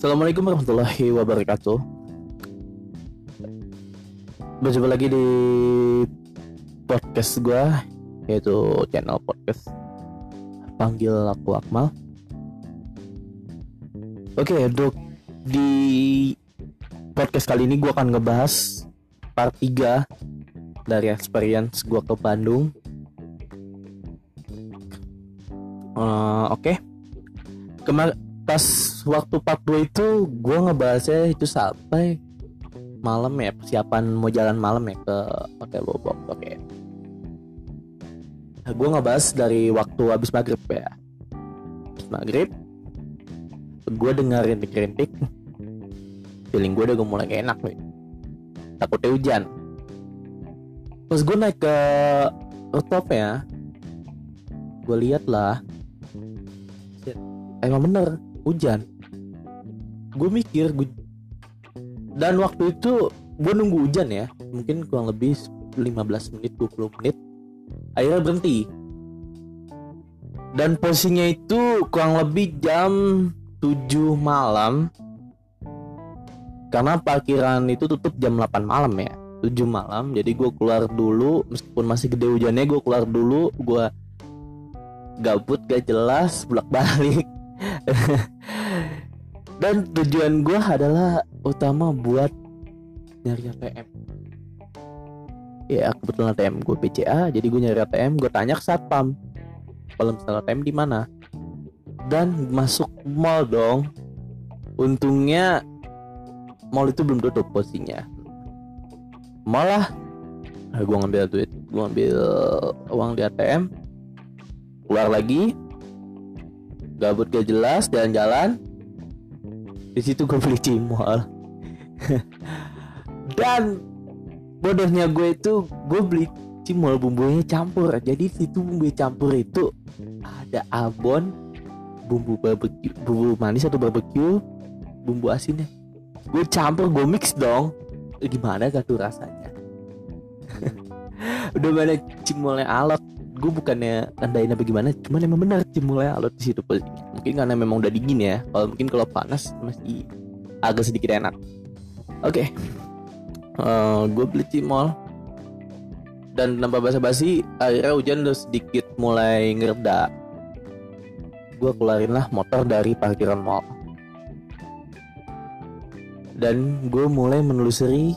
Assalamualaikum warahmatullahi wabarakatuh. Berjumpa lagi di podcast gue, yaitu channel podcast panggil aku Akmal. Oke, untuk di podcast kali ini gue akan ngebahas part 3 dari experience gue ke Bandung. Uh, Oke, okay. kemarin pas waktu part 2 itu gue ngebahasnya itu sampai malam ya persiapan mau jalan malam ya ke hotel Bobok oke. Nah, gue ngebahas dari waktu habis maghrib ya. Habis maghrib gue dengerin rintik feeling gue udah mulai gak enak nih takutnya hujan. Pas gue naik ke rooftop ya gue lihat lah emang bener hujan. Gue mikir gue dan waktu itu gue nunggu hujan ya mungkin kurang lebih 15 menit 20 menit akhirnya berhenti. Dan posisinya itu kurang lebih jam 7 malam. Karena parkiran itu tutup jam 8 malam ya 7 malam. Jadi gue keluar dulu meskipun masih gede hujannya gue keluar dulu gue gabut gak jelas bolak balik dan tujuan gue adalah utama buat nyari ATM ya kebetulan ATM gue PCA jadi gue nyari ATM gue tanya ke satpam kalau misalnya ATM di mana? Dan masuk mall dong. Untungnya mall itu belum tutup posisinya. Malah gue ngambil duit gue ngambil uang di ATM keluar lagi gabut gak jelas jalan-jalan. Di situ gue beli cimol. Dan bodohnya gue itu gue beli cimol bumbunya campur. Jadi situ bumbu campur itu ada abon bumbu barbecue bumbu manis atau barbecue bumbu asinnya. Gue campur gue mix dong. Gimana gak tuh rasanya? Udah mana cimolnya alot gue bukannya tandain apa gimana cuman emang benar cimulnya alot di situ. Mungkin karena memang udah dingin ya. Kalau mungkin kalau panas masih agak sedikit enak. Oke. Okay. uh, gue beli cimol. Dan tanpa basa-basi akhirnya hujan udah sedikit mulai ngereda. Gue keluarin lah motor dari parkiran mall. Dan gue mulai menelusuri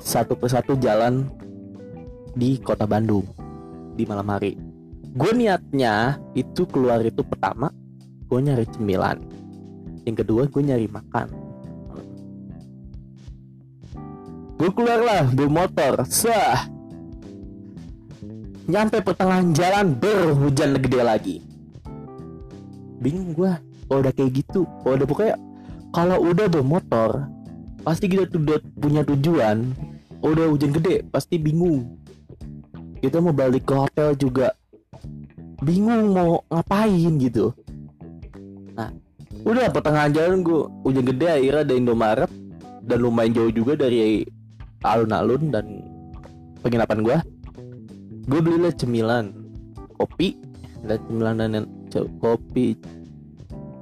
satu persatu jalan di kota Bandung di malam hari. Gue niatnya itu keluar itu pertama gue nyari cemilan. Yang kedua gue nyari makan. Gue keluar lah motor sah. Nyampe pertengahan jalan berhujan gede lagi. Bingung gue kalau udah kayak gitu kalau udah pokoknya kalau udah bermotor pasti kita udah punya tujuan. Udah hujan gede pasti bingung kita mau balik ke hotel juga. Bingung mau ngapain gitu. Nah udah pertengahan jalan gue hujan gede akhirnya ada Indomaret. Dan lumayan jauh juga dari alun-alun dan penginapan gue gue belilah cemilan kopi. Dan cemilan dan kopi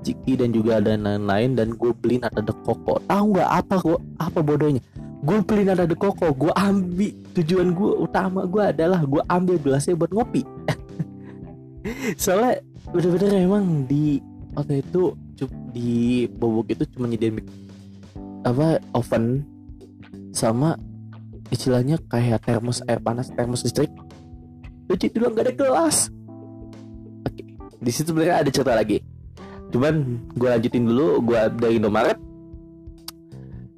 ciki dan juga ada lain-lain. Dan gue beli nada de koko tahu nggak apa kok apa bodohnya gue beli nada de koko gue ambil tujuan gue utama gue adalah gue ambil gelasnya buat ngopi. Soalnya bener-bener emang di waktu itu di bobok itu cuma nyediain apa oven sama istilahnya kayak termos air panas termos listrik. Lucu itu gak ada gelas. Oke di situ sebenarnya ada cerita lagi. Cuman gue lanjutin dulu gue dari Indomaret.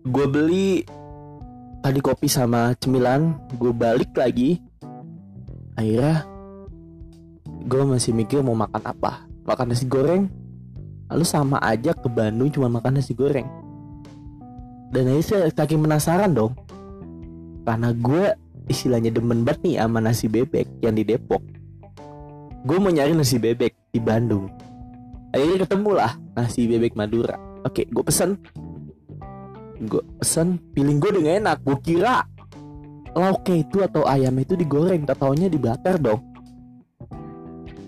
Gue beli tadi kopi sama cemilan gue balik lagi. Akhirnya gue masih mikir mau makan apa. Makan nasi goreng lalu sama aja ke Bandung cuma makan nasi goreng. Dan akhirnya saya saking penasaran dong karena gue istilahnya demen banget nih sama nasi bebek yang di Depok. Gue mau nyari nasi bebek di Bandung. Akhirnya ketemu lah nasi bebek Madura. Oke gue pesen gue pesen feeling gue gak enak. Gue kira lauknya itu atau ayam itu digoreng. Tak taunya dibakar dong.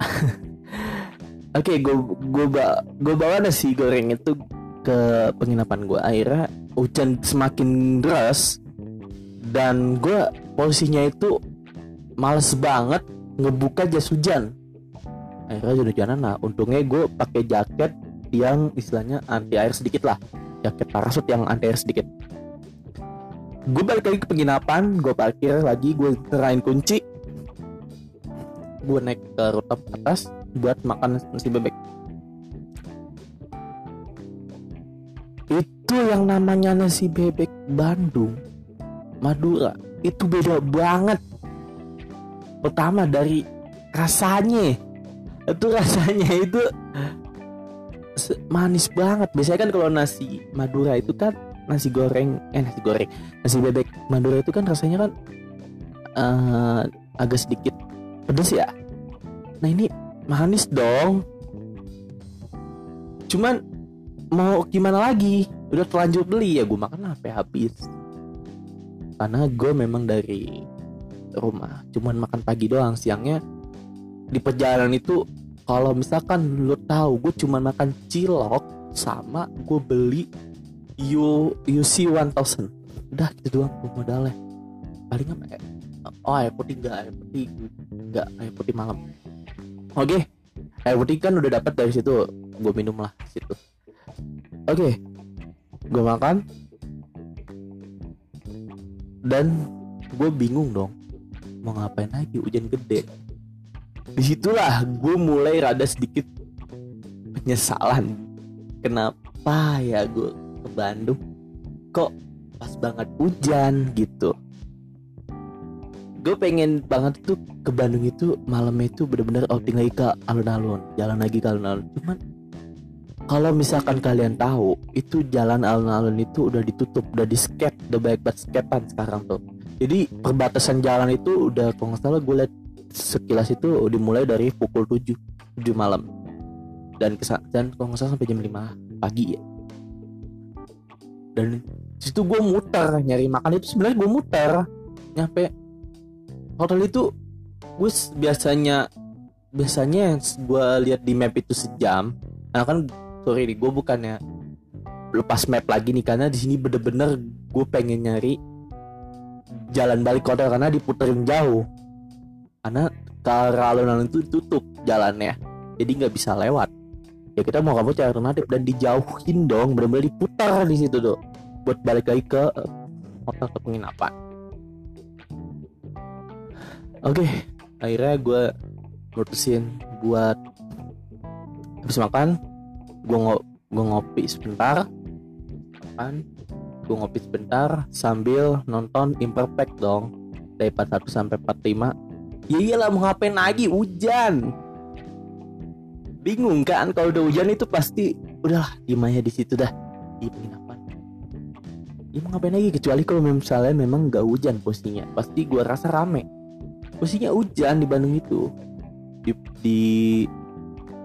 Oke gue gue ba gue bawa nasi goreng itu ke penginapan gue akhirnya hujan semakin deras. Dan gue posisinya itu males banget ngebuka jas hujan. Akhirnya jadi hujanan nah untungnya gue pakai jaket yang istilahnya anti air sedikit lah jaket parasut yang anti sedikit. Gue balik lagi ke penginapan gue parkir lagi gue terain kunci. Gue naik ke rooftop atas buat makan nasi bebek. Itu yang namanya nasi bebek Bandung Madura. Itu beda banget. Pertama dari rasanya. Itu rasanya itu manis banget. Biasanya kan kalau nasi Madura itu kan nasi goreng eh nasi goreng nasi bebek Madura itu kan rasanya kan uh, agak sedikit pedes ya. Nah ini manis dong. Cuman mau gimana lagi? Udah terlanjur beli ya gue makan apa habis. Karena gue memang dari rumah cuman makan pagi doang. Siangnya di perjalanan itu kalau misalkan lo tahu gue cuma makan cilok sama gue beli U UC 1000 udah gitu doang gue modalnya. Paling apa ya? Oh air putih enggak air putih enggak air putih malam. Oke okay. air putih kan udah dapat dari situ. Gue minum lah situ. Oke okay. gue makan. Dan gue bingung dong mau ngapain lagi hujan gede di situlah gue mulai rada sedikit penyesalan. Kenapa ya gue ke Bandung? Kok pas banget hujan gitu? Gue pengen banget tuh ke Bandung itu malamnya itu bener-bener outing lagi ke alun-alun jalan lagi ke alun-alun. Cuman kalau misalkan kalian tahu itu jalan alun-alun itu udah ditutup udah di skate udah banyak banget sekarang tuh. Jadi perbatasan jalan itu udah kalau nggak salah gue liat sekilas itu dimulai dari pukul 7 7 malam. Dan kesan dan kalau nggak salah sampai jam 5 pagi ya. Dan situ gue muter nyari makan. Itu sebenarnya gue muter nyampe hotel itu gue biasanya biasanya gue lihat di map itu sejam. Nah kan sorry nih gue bukannya lepas map lagi nih karena di sini bener-bener gue pengen nyari jalan balik hotel karena diputerin jauh karena kalau alun itu tutup jalannya. Jadi nggak bisa lewat. Ya kita mau kamu cari alternatif. Dan dijauhin dong. Benar-benar diputar di situ tuh buat balik lagi ke eh, hotel atau penginapan. Oke. Okay, akhirnya gue mutusin buat habis makan gue ngo gue ngopi sebentar. Makan gue ngopi sebentar sambil nonton imperfect dong. Dari 41 sampai 45 ya iyalah mau ngapain lagi? Hujan. Bingung kan kalau udah hujan itu pasti udah dimanya di situ dah. Di penginapan. Ya mau ngapain lagi? Kecuali kalau misalnya memang nggak hujan posisinya. Pasti gua rasa rame. Posisinya hujan di Bandung itu. Di, di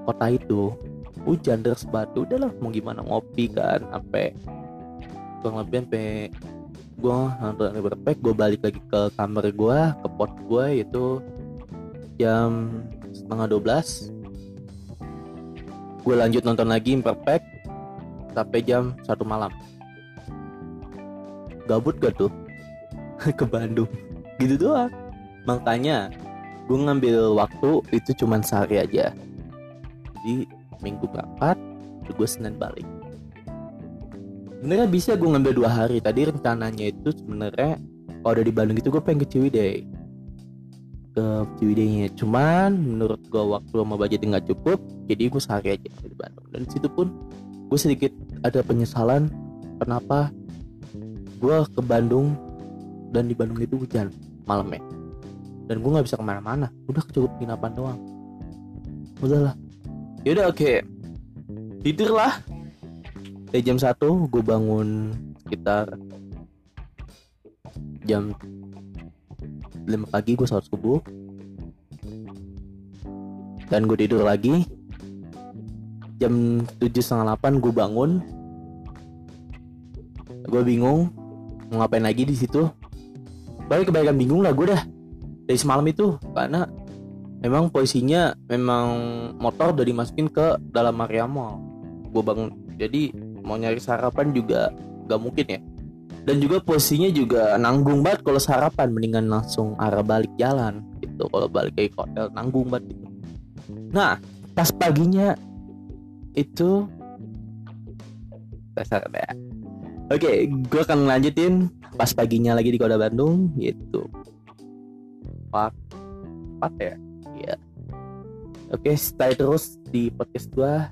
kota itu hujan deras batu. Udahlah mau gimana? Ngopi kan sampai kurang lebih sampai gue nonton Everpack gue balik lagi ke kamar gue ke pot gue itu jam setengah 12 gue lanjut nonton lagi Imperfect sampai jam satu malam. Gabut gak tuh? Ke Bandung. Gitu doang. Makanya gue ngambil waktu itu cuman sehari aja. Jadi minggu berangkat gue senin balik sebenarnya bisa gue ngambil dua hari. Tadi rencananya itu sebenarnya kalau udah di Bandung itu gue pengen ke Ciwidey. Ke Ciwidey-nya. Cuman menurut gue waktu sama budget nggak cukup jadi gue sehari aja di Bandung. Dan situ pun gue sedikit ada penyesalan kenapa gue ke Bandung dan di Bandung itu hujan malamnya dan gue nggak bisa ke mana-mana. Udah cukup penginapan doang. Udahlah. Yaudah oke. Okay. tidur lah dari jam 1 gue bangun sekitar jam 5 pagi gue sholat subuh. Dan gue tidur lagi. Jam 7 setengah 8 gue bangun. Gue bingung mau ngapain lagi di situ. Balik kebaikan bingung lah gue dah dari semalam itu. Karena memang posisinya memang motor udah dimasukin ke dalam area mall. Gue bangun. Jadi mau nyari sarapan juga nggak mungkin ya. Dan juga posisinya juga nanggung banget kalau sarapan mendingan langsung arah balik jalan gitu. Kalau balik ke hotel nanggung banget gitu. nah pas paginya itu dasar ya oke gue akan lanjutin. Pas paginya lagi di kota Bandung gitu. Pak empat ya? Iya. Oke stay terus di podcast gua